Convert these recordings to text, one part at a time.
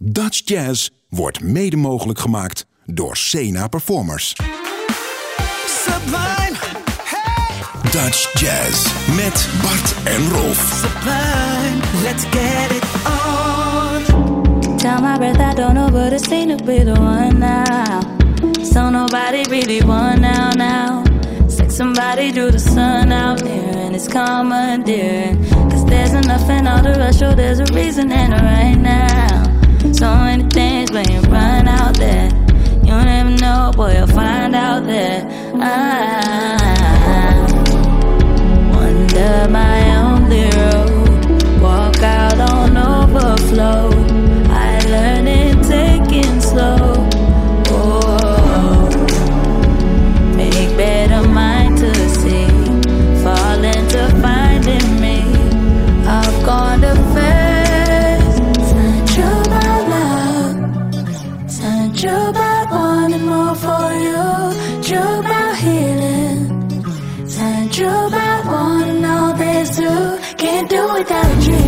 Dutch Jazz wordt mede mogelijk gemaakt door Sena Performers. Sublime, hey, Dutch Jazz met Bart en Rolf. sublime, let's get it on. Down my breath, I don't know, but it seemed to be the one now. So nobody really won now, now. It's like somebody drew the sun out there and it's commandeering. Cause there's enough in all the rush, so there's a reason and a right now. So many things playing right out there. You never know, boy, you'll find out there. I wonder my only road. Walk out on overflow. I learn it taking slow. 感觉。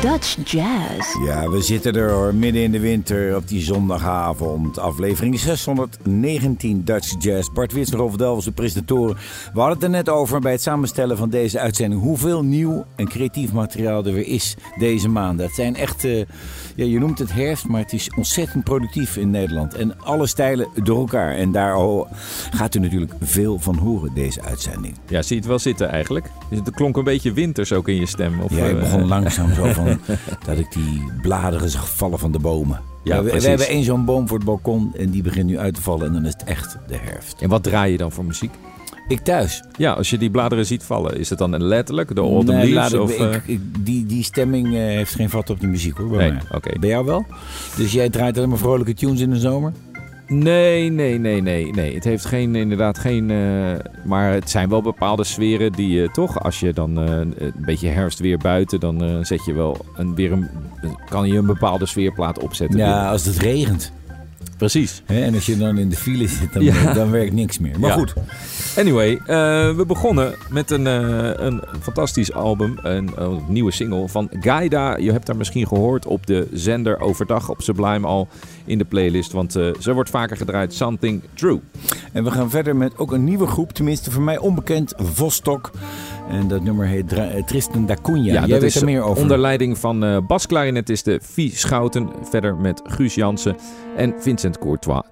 Dutch Jazz. Ja, we zitten er hoor, midden in de winter op die zondagavond. Aflevering 619 Dutch Jazz. Bart Wits en Rolf Delvers, de presentatoren. We hadden het er net over bij het samenstellen van deze uitzending. Hoeveel nieuw en creatief materiaal er weer is deze maanden. Het zijn echt, eh, ja, je noemt het herfst, maar het is ontzettend productief in Nederland. En alle stijlen door elkaar. En daar gaat u natuurlijk veel van horen, deze uitzending. Ja, zie je het wel zitten eigenlijk? Dus Het klonk een beetje winters ook in je stem. Of, Jij eh, begon langzaam zo van dat ik die bladeren zag vallen van de bomen. Ja, we, we hebben één zo'n boom voor het balkon en die begint nu uit te vallen en dan is het echt de herfst. En wat draai je dan voor muziek? Ik thuis. Ja, als je die bladeren ziet vallen, is het dan letterlijk de autumn Nee, leaves? of, ik- eh, ik- die, die stemming eh, heeft geen vat op de muziek hoor. bij Nee. Bij jou wel? Dus jij draait alleen maar vrolijke tunes in de zomer? Nee, nee, nee, nee, nee. Het heeft geen, inderdaad geen... eh, maar het zijn wel bepaalde sferen die je toch... Als je dan eh, een beetje herfst weer buiten... dan eh, zet je wel een, weer een... kan je een bepaalde sfeerplaat opzetten. Ja, als het regent. Precies. Hè? En als je dan in de file zit, dan, Ja. dan werkt niks meer. Maar Ja. goed. Anyway, eh, we begonnen met een, eh, een fantastisch album. Een, een nieuwe single van Gaida. Je hebt daar misschien gehoord op de zender overdag op Sublime al in de playlist. Want eh, ze wordt vaker gedraaid. Something True. En we gaan verder met ook een nieuwe groep, tenminste voor mij onbekend, Vostok. En dat nummer heet Dra- eh, Tristan da Cunha. Jij dat weet is er meer over. onder leiding van eh basklarinetist de Vie Schouten. Verder met Guus Jansen en Vincent Courtois.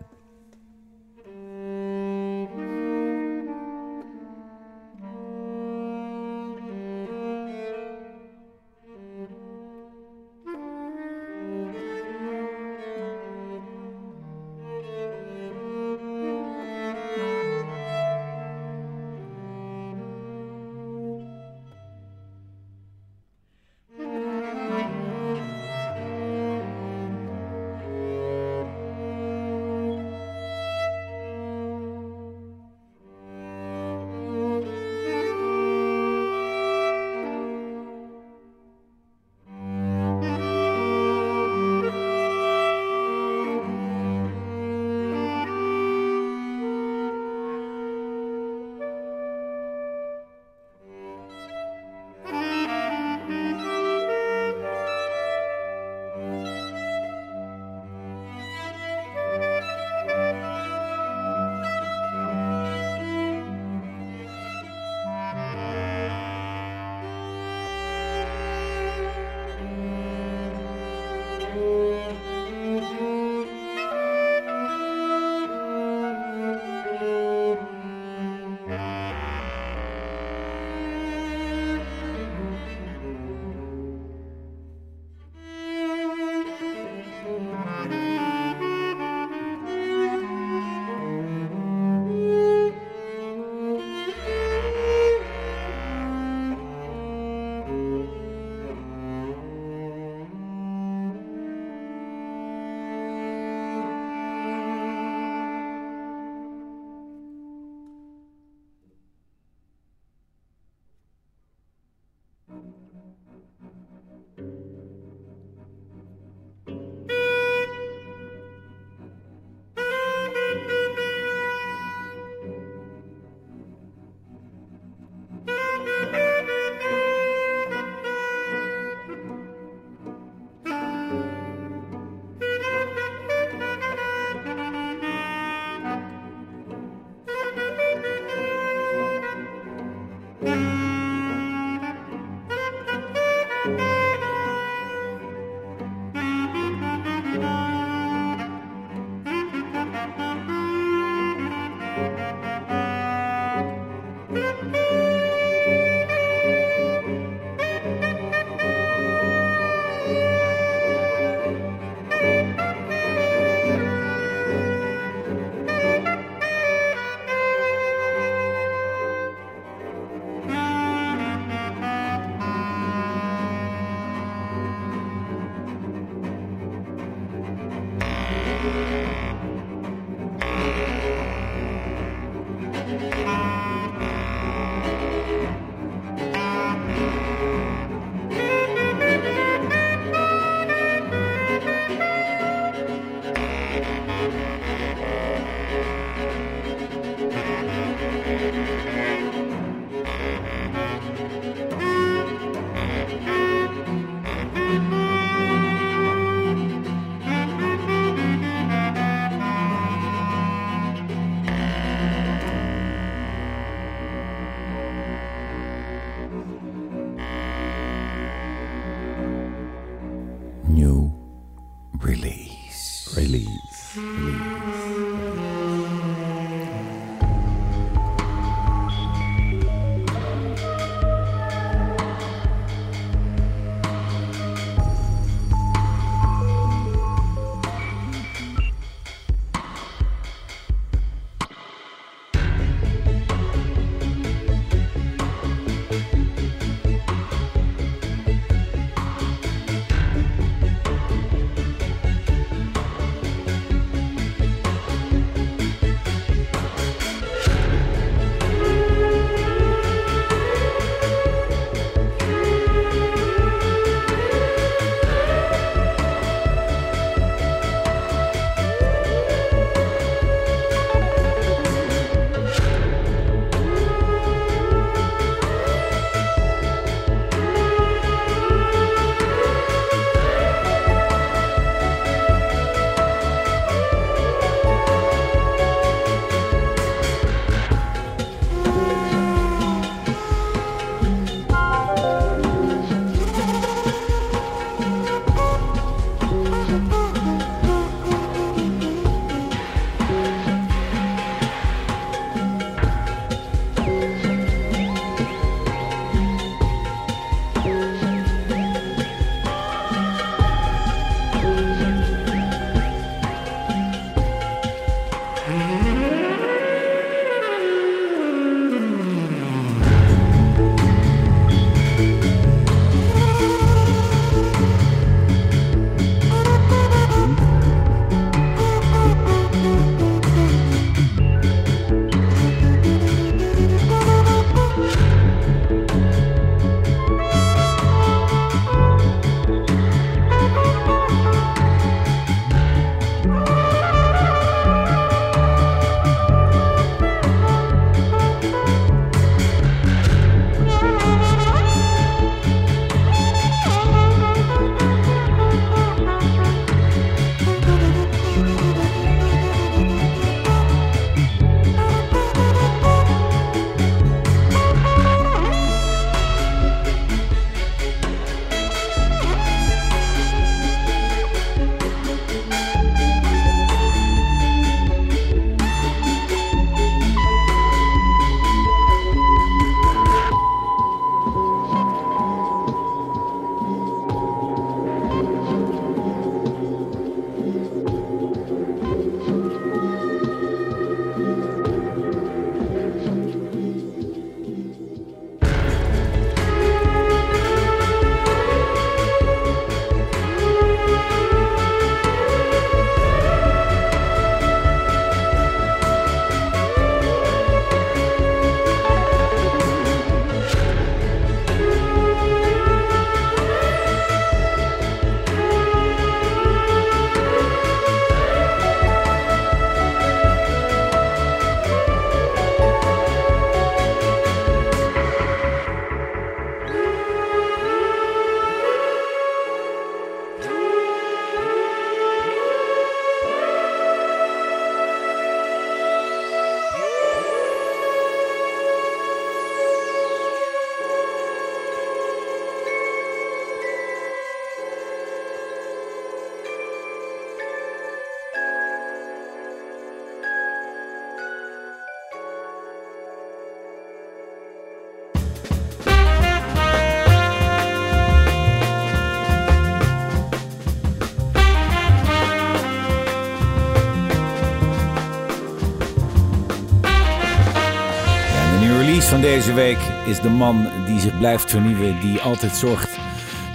Deze week is de man die zich blijft vernieuwen. Die altijd zorgt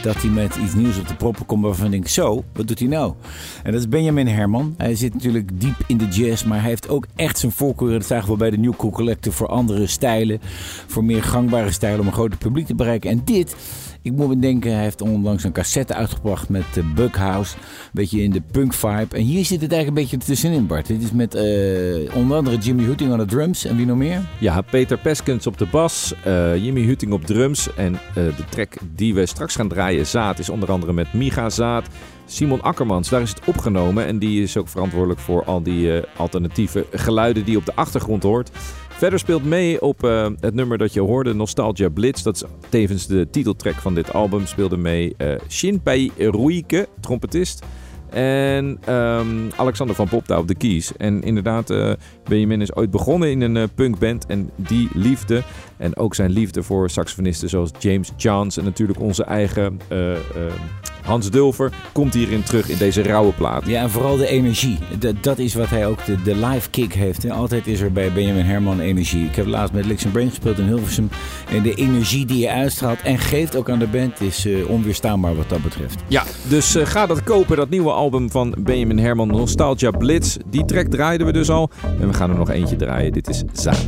dat hij met iets nieuws op de proppen komt waarvan ik denk, zo, wat doet hij nou? En dat is Benjamin Herman. Hij zit natuurlijk diep in de jazz, maar hij heeft ook echt zijn voorkeur. Dat zagen we bij de New Cool Collector voor andere stijlen. Voor meer gangbare stijlen om een groter publiek te bereiken. En dit, ik moet me denken, hij heeft onlangs een cassette uitgebracht met uh, Bughouse. Een beetje in de punk vibe. En hier zit het eigenlijk een beetje tussenin, Bart. Dit is met eh, onder andere Jimmy Hooting aan de drums. En wie nog meer? Ja, Peter Peskens op de bas, eh, Jimmy Hutting op drums. En eh, de track die we straks gaan draaien, Zaad, is onder andere met Miga Zaad. Simon Akkermans, daar is het opgenomen. En die is ook verantwoordelijk voor al die eh, alternatieve geluiden die je op de achtergrond hoort. Verder speelt mee op eh, het nummer dat je hoorde, Nostalgia Blitz. Dat is tevens de titeltrack van dit album. Speelde mee eh Shinpei Ruike, trompetist. En ehm, Alexander van Popta op de keys. En inderdaad, eh, Benjamin is ooit begonnen in een punkband. En die liefde, en ook zijn liefde voor saxofonisten zoals James Johns... en natuurlijk onze eigen eh, eh, Hans Dulver... komt hierin terug in deze rauwe plaat. Ja, en vooral de energie. Dat, dat is wat hij ook, de, de live kick heeft. En altijd is er bij Benjamin Herman energie. Ik heb laatst met Lix Brain gespeeld in Hilversum. En de energie die je uitstraalt en geeft ook aan de band is eh, onweerstaanbaar wat dat betreft. Ja, dus eh, ga dat kopen, dat nieuwe album van Benjamin Herman, Nostalgia Blitz. Die track draaiden we dus al. En we gaan er nog eentje draaien. Dit is Zaad.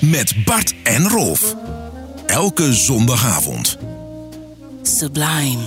Met Bart en Rolf. Elke zondagavond. Sublime.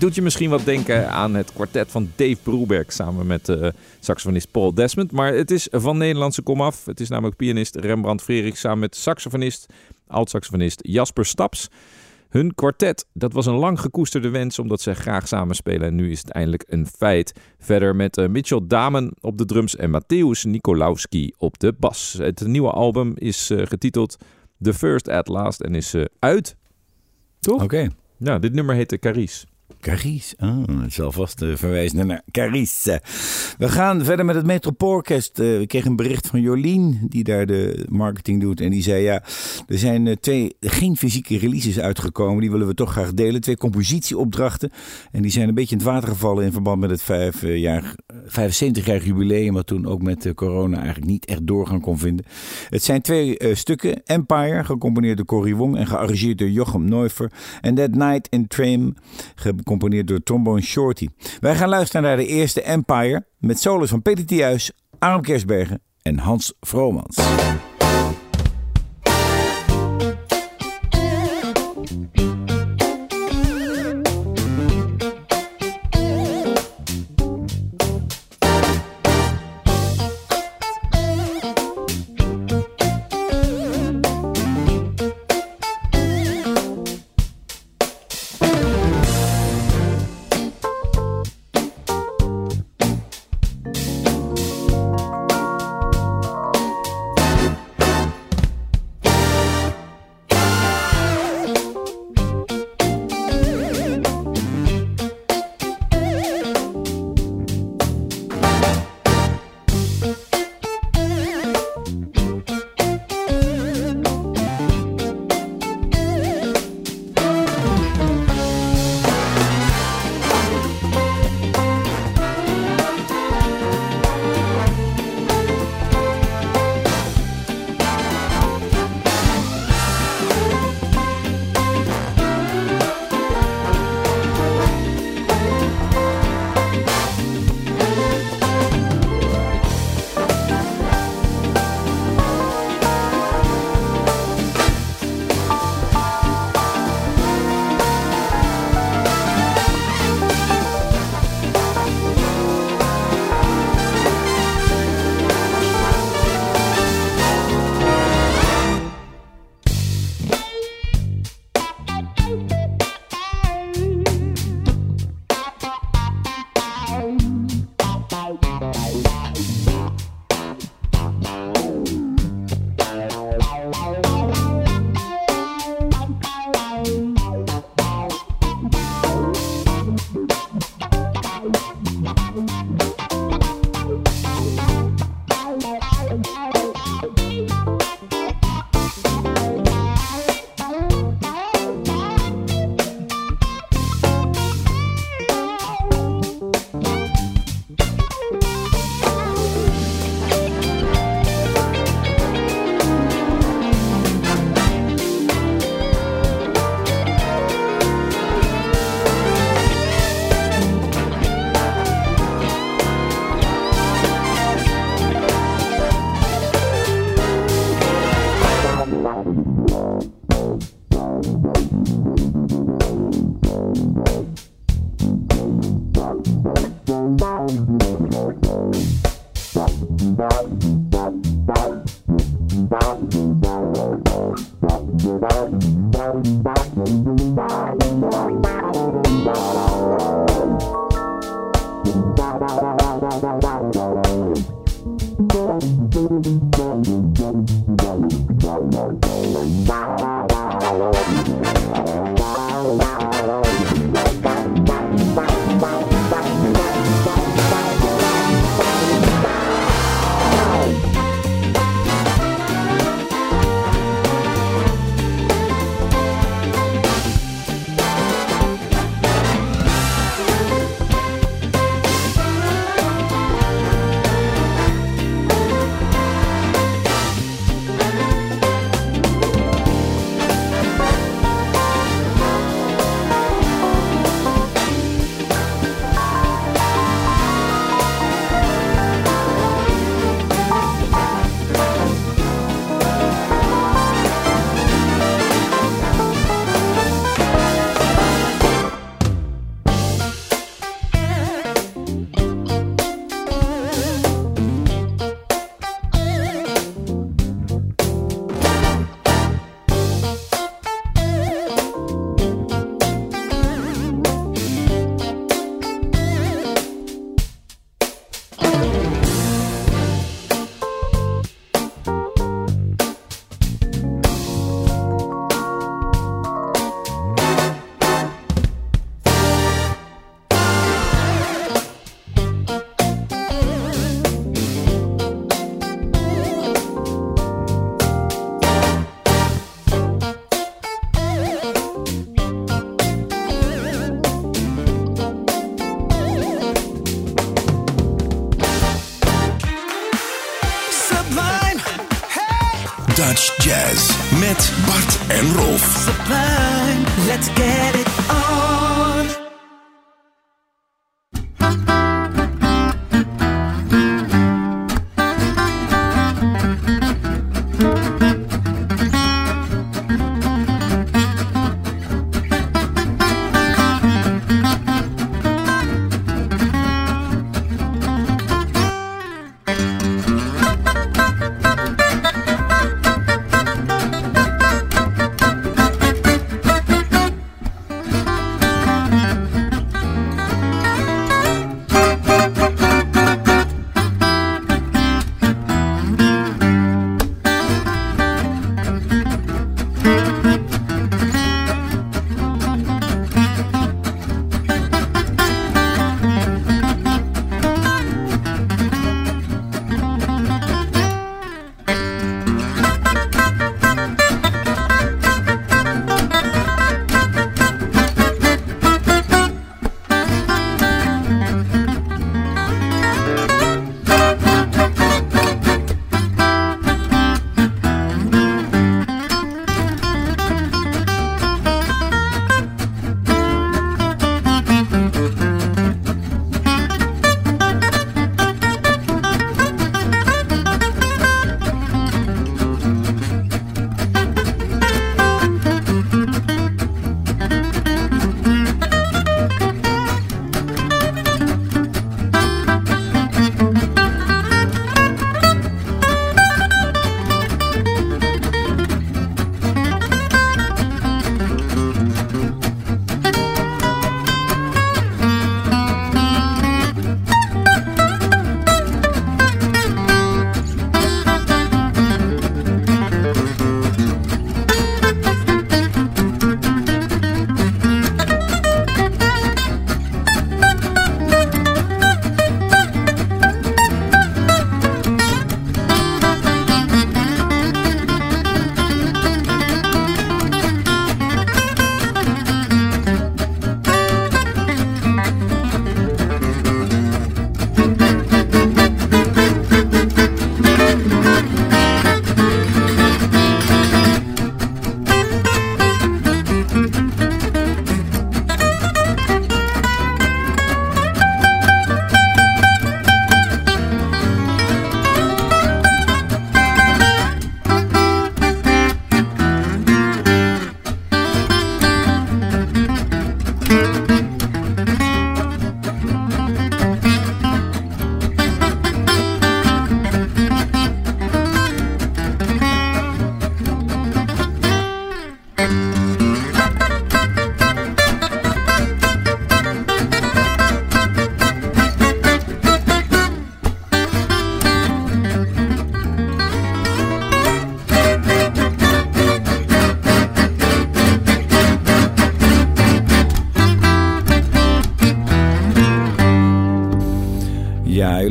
Doet je misschien wat denken aan het kwartet van Dave Broeberg samen met uh, saxofonist Paul Desmond. Maar het is van Nederlandse komaf. Het is namelijk pianist Rembrandt Frerich samen met saxofonist, oud-saxofonist Jasper Staps. Hun kwartet, dat was een lang gekoesterde wens omdat ze graag samenspelen en nu is het eindelijk een feit. Verder met eh, Mitchell Damen op de drums en Matthäus Nikolauski op de bas. Het nieuwe album is eh, getiteld The First at Last en is uit. Toch? Oké. Nou, dit nummer heette Caris. Caris. Oh, het zal vast uh, verwijzen naar Caris. We gaan verder met het Metropoolorkest. Uh, we kregen een bericht van Jolien, die daar de marketing doet. En die zei, ja, er zijn uh, twee, geen fysieke releases uitgekomen. Die willen we toch graag delen. Twee compositieopdrachten. En die zijn een beetje in het water gevallen in verband met het vijf jaar, 75-jarig jubileum. Wat toen ook met corona eigenlijk niet echt doorgaan kon vinden. Het zijn twee stukken. Empire, gecomponeerd door Corrie Wong en gearrangeerd door Jochem Neufer. En That Night in Tram, gecomponeerd door Trombone Shorty. Wij gaan luisteren naar de eerste Empire met solos van Peter Thius, Arm Kersbergen en Hans Vromans.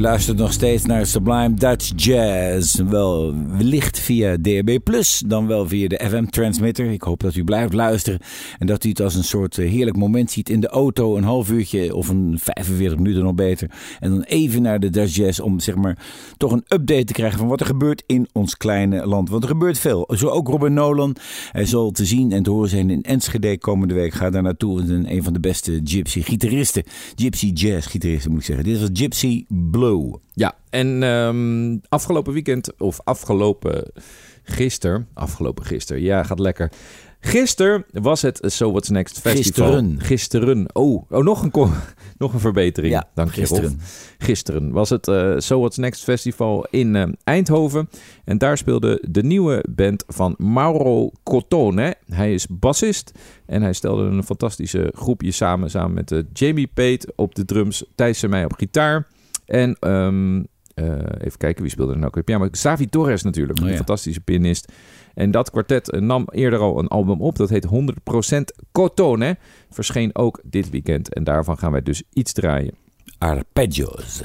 Luistert nog steeds naar Sublime Dutch Jazz. Wel wellicht via DAB+, dan wel via de FM-transmitter. Ik hoop dat u blijft luisteren en dat u het als een soort eh, heerlijk moment ziet in de auto. Een half uurtje of een 45 minuten nog beter. En dan even naar de Dutch Jazz om zeg maar toch een update te krijgen van wat er gebeurt in ons kleine land. Want er gebeurt veel. Zo ook Robin Nolan. Hij zal te zien en te horen zijn in Enschede komende week. Ga daar naartoe. Een, van de beste gypsy gitaristen. Gypsy jazz gitaristen moet ik zeggen. Dit was Gypsy Blue. Ja, en ehm, afgelopen weekend, of afgelopen gisteren, afgelopen gisteren, ja, gaat lekker. Gisteren was het So What's Next Festival. Gisteren. Gisteren. Oh, oh nog, een, nog een verbetering. Ja, Dank je, gisteren. Gisteren was het eh So What's Next Festival in eh, Eindhoven. En daar speelde de nieuwe band van Mauro Cotone. Hij is bassist en hij stelde een fantastische groepje samen. Samen met eh, Jamie Pate op de drums, Thijs en mij op gitaar. En ehm, eh, even kijken, wie speelde er nou? Ja, maar Xavi Torres natuurlijk, Oh een ja. fantastische pianist. En dat kwartet eh, nam eerder al een album op. Dat heet 100% Cotone. Verscheen ook dit weekend. En daarvan gaan wij dus iets draaien. Arpeggios.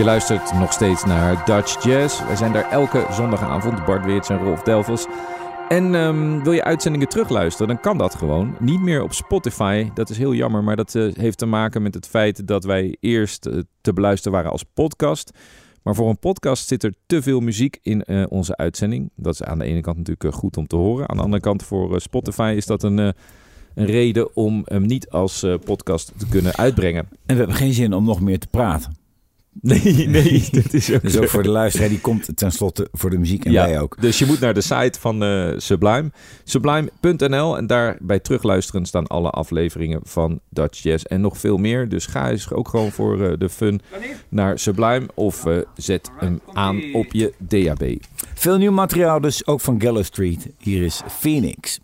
Je luistert nog steeds naar Dutch Jazz. Wij zijn daar elke zondagavond, Bart Weerts en Rolf Delvels. En ehm, wil je uitzendingen terugluisteren, dan kan dat gewoon. Niet meer op Spotify. Dat is heel jammer, maar dat eh, heeft te maken met het feit dat wij eerst eh, te beluisteren waren als podcast. Maar voor een podcast zit er te veel muziek in eh, onze uitzending. Dat is aan de ene kant natuurlijk goed om te horen. Aan de andere kant voor Spotify is dat een, een reden om hem niet als podcast te kunnen uitbrengen. En we hebben geen zin om nog meer te praten. Nee, nee, dat is ook dus ook voor de luisteraar, die komt tenslotte voor de muziek en wij ook. Dus je moet naar de site van uh, Sublime, sublime.nl en daar bij terugluisteren staan alle afleveringen van Dutch Jazz en nog veel meer. Dus ga eens ook gewoon voor uh, de fun naar Sublime of uh, zet hem aan op je DAB. Veel nieuw materiaal dus ook van Gallow Street. Hier is Phoenix.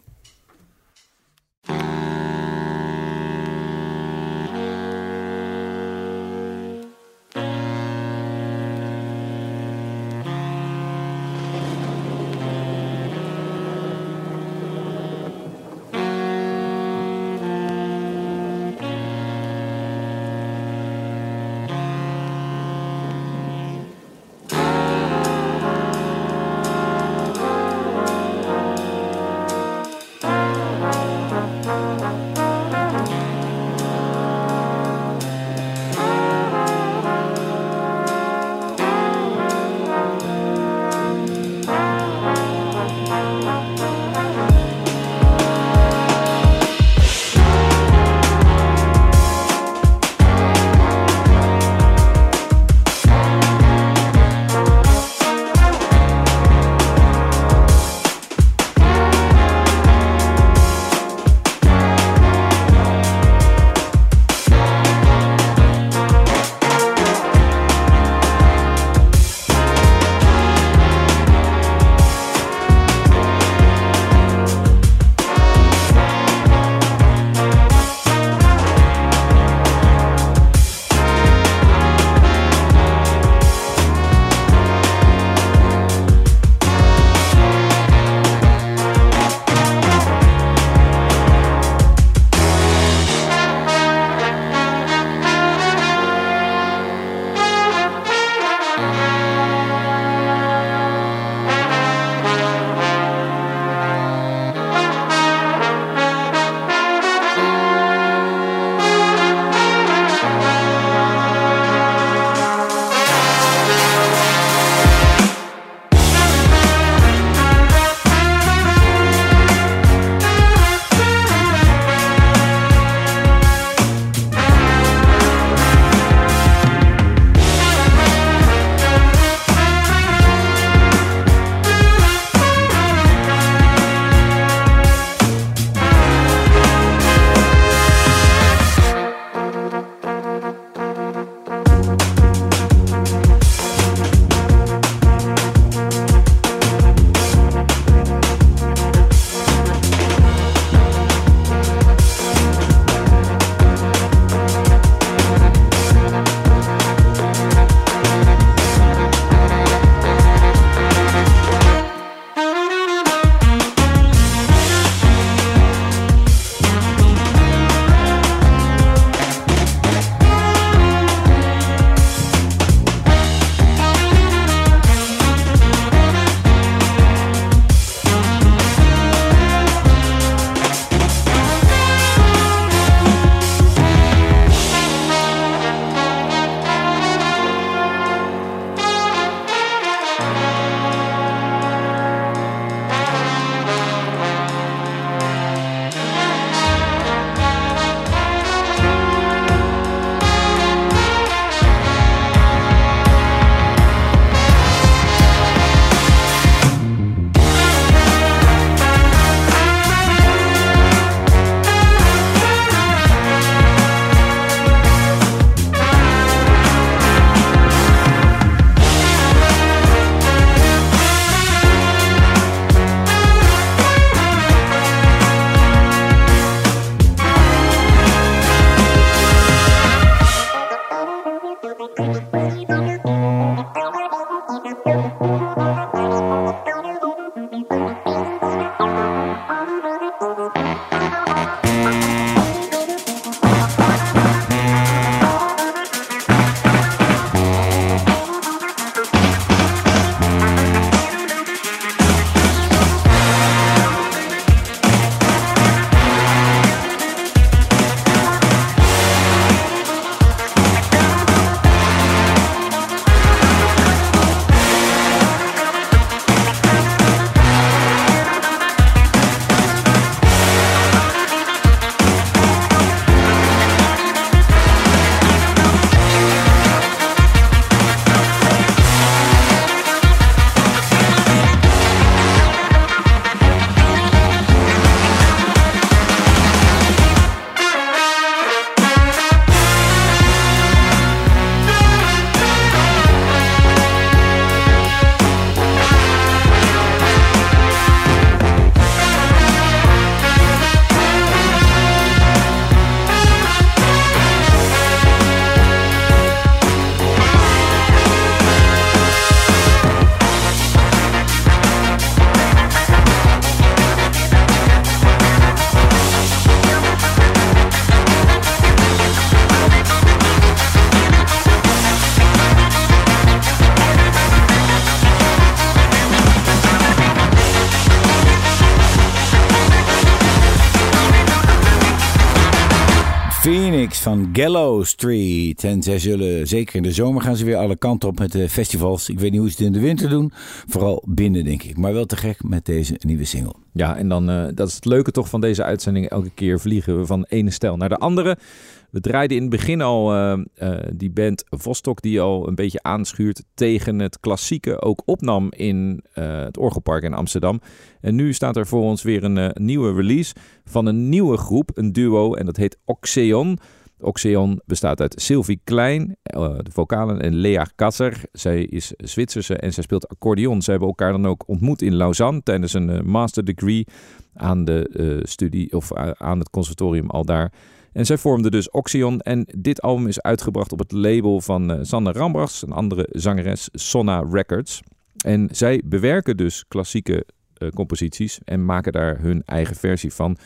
Phoenix van Gallow Street. En zij zullen zeker in de zomer gaan ze weer alle kanten op met de festivals. Ik weet niet hoe ze het in de winter doen. Vooral binnen, denk ik. Maar wel te gek met deze nieuwe single. Ja, en dan, eh, dat is het leuke toch van deze uitzending. Elke keer vliegen we van ene stijl naar de andere. We draaiden in het begin al eh, eh, die band Vostok die al een beetje aanschuurt tegen het klassieke. Ook opnam in eh, het Orgelpark in Amsterdam. En nu staat er voor ons weer een nieuwe release van een nieuwe groep, een duo. En dat heet Oxeon. Oxeon bestaat uit Sylvie Klein, de vocalen, en Lea Kasser. Zij is Zwitserse en zij speelt accordeon. Ze hebben elkaar dan ook ontmoet in Lausanne tijdens een master degree aan de studie of aan het conservatorium al daar. En zij vormden dus Oxeon. En dit album is uitgebracht op het label van eh Sanne Rambachs, een andere zangeres, Sonna Records. En zij bewerken dus klassieke eh, composities en maken daar hun eigen versie van.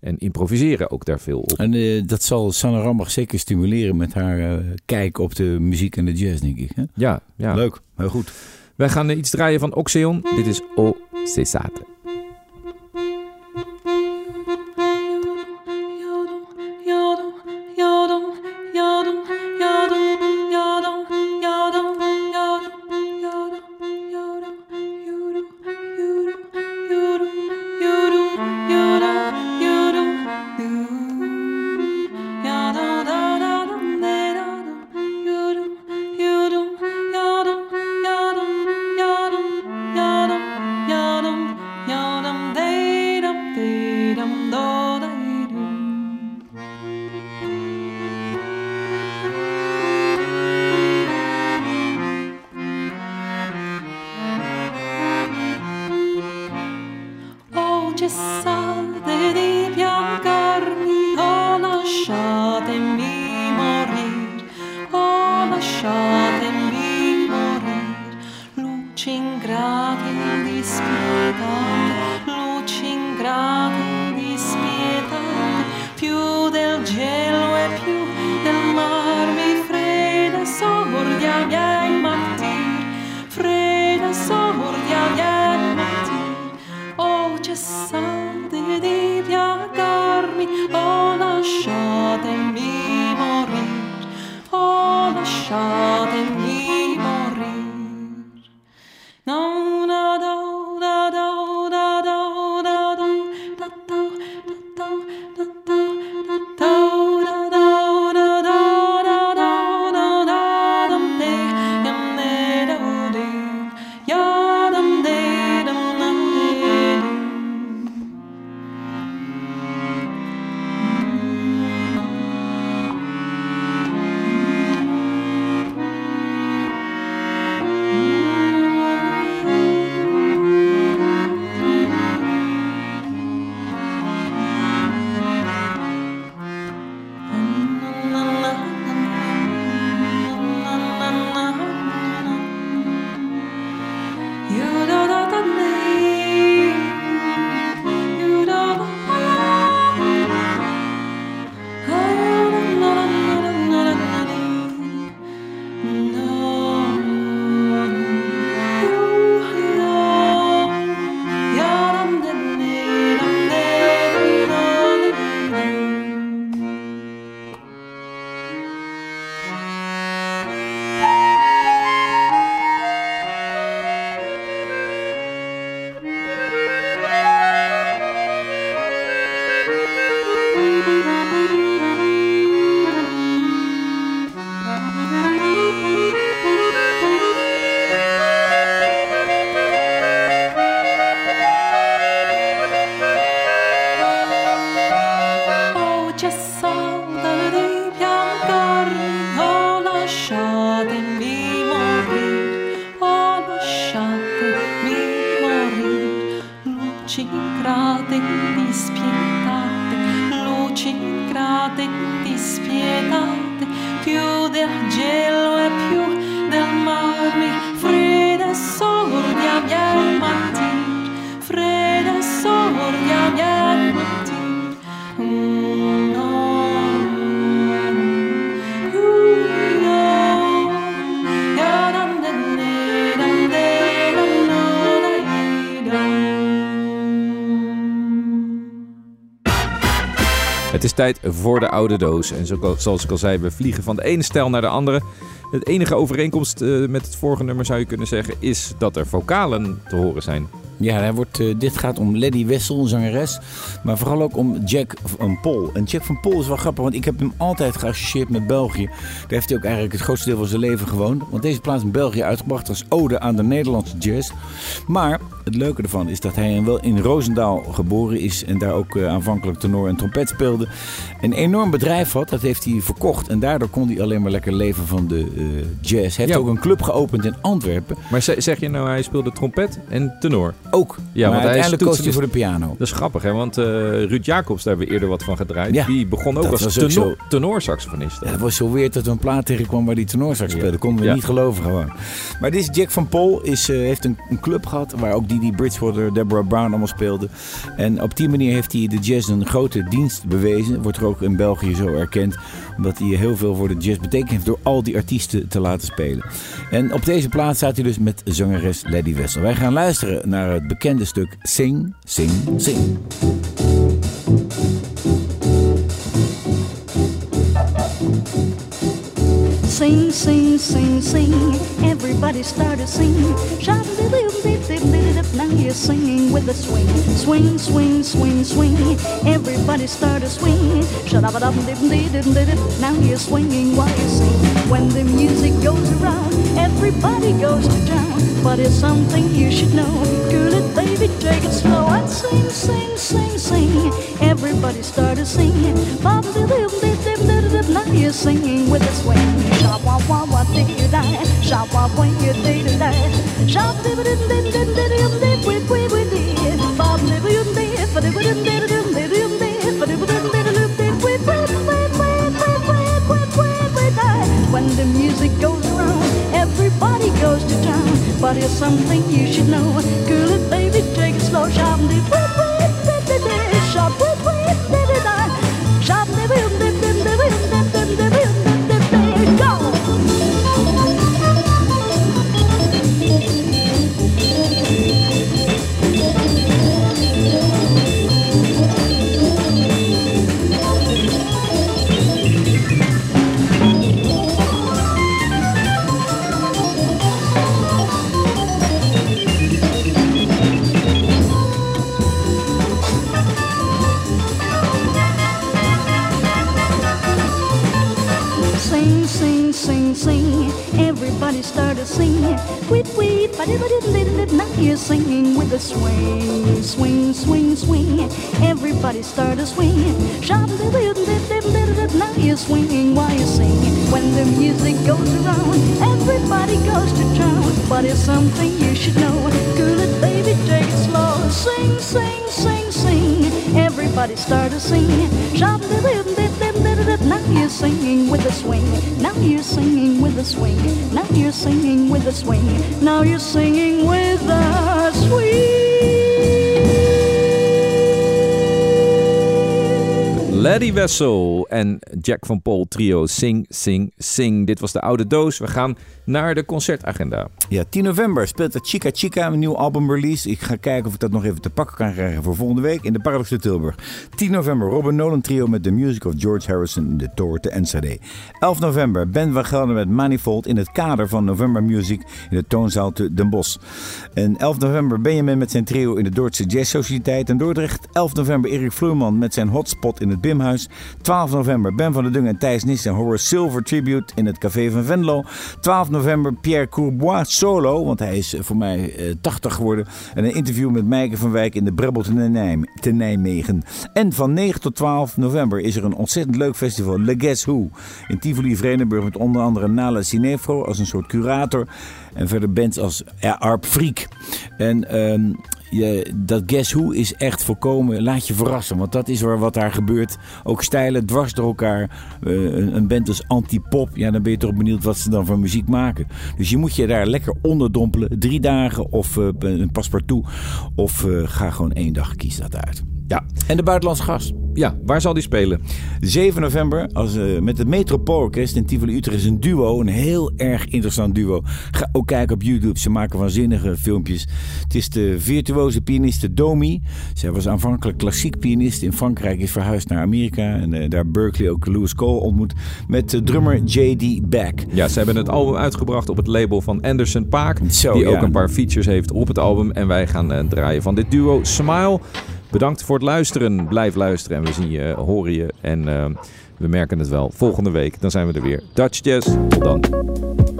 En improviseren ook daar veel op. En eh, dat zal Sanne Rambach zeker stimuleren met haar kijk op de muziek en de jazz, denk ik. Hè? Ja, ja. Leuk, heel goed. Wij gaan iets draaien van Oxeon. Dit is O Cesate. Tijd voor de oude doos. En zo- zoals ik al zei, we vliegen van de ene stijl naar de andere. Het enige overeenkomst eh, met het vorige nummer zou je kunnen zeggen... is dat er vocalen te horen zijn. Ja, hij wordt, eh, dit gaat om Lady Wessel, een zangeres. Maar vooral ook om Jack van Pol. En Jack van Pol is wel grappig, want ik heb hem altijd geassocieerd met België. Daar heeft hij ook eigenlijk het grootste deel van zijn leven gewoond. Want deze plaats in België uitgebracht als ode aan de Nederlandse jazz. Maar het leuke ervan is dat hij wel in Roosendaal geboren is. En daar ook eh, aanvankelijk tenor en trompet speelde. Een enorm bedrijf had, dat heeft hij verkocht. En daardoor kon hij alleen maar lekker leven van de eh, jazz. Hij heeft Ja. ook een club geopend in Antwerpen. Maar ze- zeg je nou, hij speelde trompet en tenor? Ook. Ja, maar want uiteindelijk koos hij voor de piano. Dat is grappig, hè? Want eh, Ruud Jacobs, daar hebben we eerder wat van gedraaid. Ja, die begon ook dat als tenor, zo. tenorsaxofonist. Ja, dat was zo weird dat we een plaat tegenkwam waar die tenorsax speelde. Konden we niet geloven gewoon. Maar dit is Jack van Pol. Is, eh, heeft een, een club gehad waar ook Didi Bridgewater, Deborah Brown allemaal speelden. En op die manier heeft hij de jazz een grote dienst bewezen. Wordt er ook in België zo erkend. Omdat hij heel veel voor de jazz betekend heeft door al die artiesten te laten spelen. En op deze plaat staat hij dus met zangeres Lady Wessel. Wij gaan luisteren naar het bekende stuk Sing, Sing, Sing. Sing, sing, sing, sing. Everybody started singing. Shout dip dip dip dip. Now you're singing with the swing. Swing, swing, swing, swing. Everybody up, up, dip dip dip dip dip. Now you're swinging while you sing. When the music goes around, everybody goes to town. But it's something you should know. Cool it, baby, take it slow and sing, sing, sing, sing. Everybody started singing. Bop, dip dip dip dip dip dip. Now you're singing with the swing. Shop wah wah wah did you die? Shop wah when you did you die? Shop dip dip dip dip dip dip dip dip. Bob dip dip dip dip dip dip dip dip dip goes to town. But here's something you should know. It, baby, take it slow. Dip dip sing. Everybody started singing. Tweet, ba dip dip Now you're singing with a swing, swing, swing, swing. Everybody started swinging. Dip. Now you're swinging while you sing. When the music goes around, everybody goes to town. But it's something you should know. Cool it, baby, take it slow. Sing, sing, sing, sing. Everybody started singing. Shop dip dip. Now you're singing with a swing. Now you're singing with a swing. Now you're singing with a swing. Now you're singing with a swing. Lady Wessel en Jack van Pol trio Sing, Sing, Sing. Dit was de oude doos. We gaan naar de concertagenda. Ja, 10 november speelt de Chica Chica een nieuw album release. Ik ga kijken of ik dat nog even te pakken kan krijgen voor volgende week in de Paradox Tilburg. 10 november Robin Nolan trio met The Music of George Harrison in de Tour te Enschede. 11 november Ben van met Manifold in het kader van November Music in de Toonzaal te Den Bosch. En 11 november Benjamin met zijn trio in de Dordtse Jazz Sociëteit in Dordrecht. 11 november Erik Vloeman met zijn hotspot in het Bimhuis. 12 november Ben van der Dung en Thijs Nis en Horace Silver Tribute in het Café van Venlo. 12 november Pierre Courbois solo, want hij is eh, voor mij eh, 80 geworden. En een interview met Meike van Wijk in de Brebbel te, Nijm- te Nijmegen. En van 9 tot 12 november is er een ontzettend leuk festival, Le Guess Who. In Tivoli Vredenburg met onder andere Nala Cinefro als een soort curator. En verder bands als ja, Arp Freak. En ehm, dat Guess Who is echt volkomen, laat je verrassen. Want dat is waar wat daar gebeurt. Ook stijlen dwars door elkaar. Eh, een, een band als Antipop. Ja, dan ben je toch benieuwd wat ze dan voor muziek maken. Dus je moet je daar lekker onderdompelen. Drie dagen of eh, een paspartout. Of eh, ga gewoon één dag, kies dat uit. Ja. En de buitenlandse gast. Ja, waar zal die spelen? 7 november als, eh, met het Metropoolorkest in Tivoli Utrecht is een duo. Een heel erg interessant duo. Ga ook kijken op YouTube. Ze maken waanzinnige filmpjes. Het is de virtuoze pianiste Domi. Zij was aanvankelijk klassiek pianist in Frankrijk. Is verhuisd naar Amerika. En eh, daar Berkeley ook Louis Cole ontmoet. Met de drummer J.D. Beck. Ja, ze hebben het album uitgebracht op het label van Anderson Paak. Zo, die ja. ook een paar features heeft op het album. En wij gaan eh, draaien van dit duo Smile. Bedankt voor het luisteren. Blijf luisteren en we zien je, horen je. En eh, we merken het wel. Volgende week, dan zijn we er weer. Dutch Jazz. Tot dan.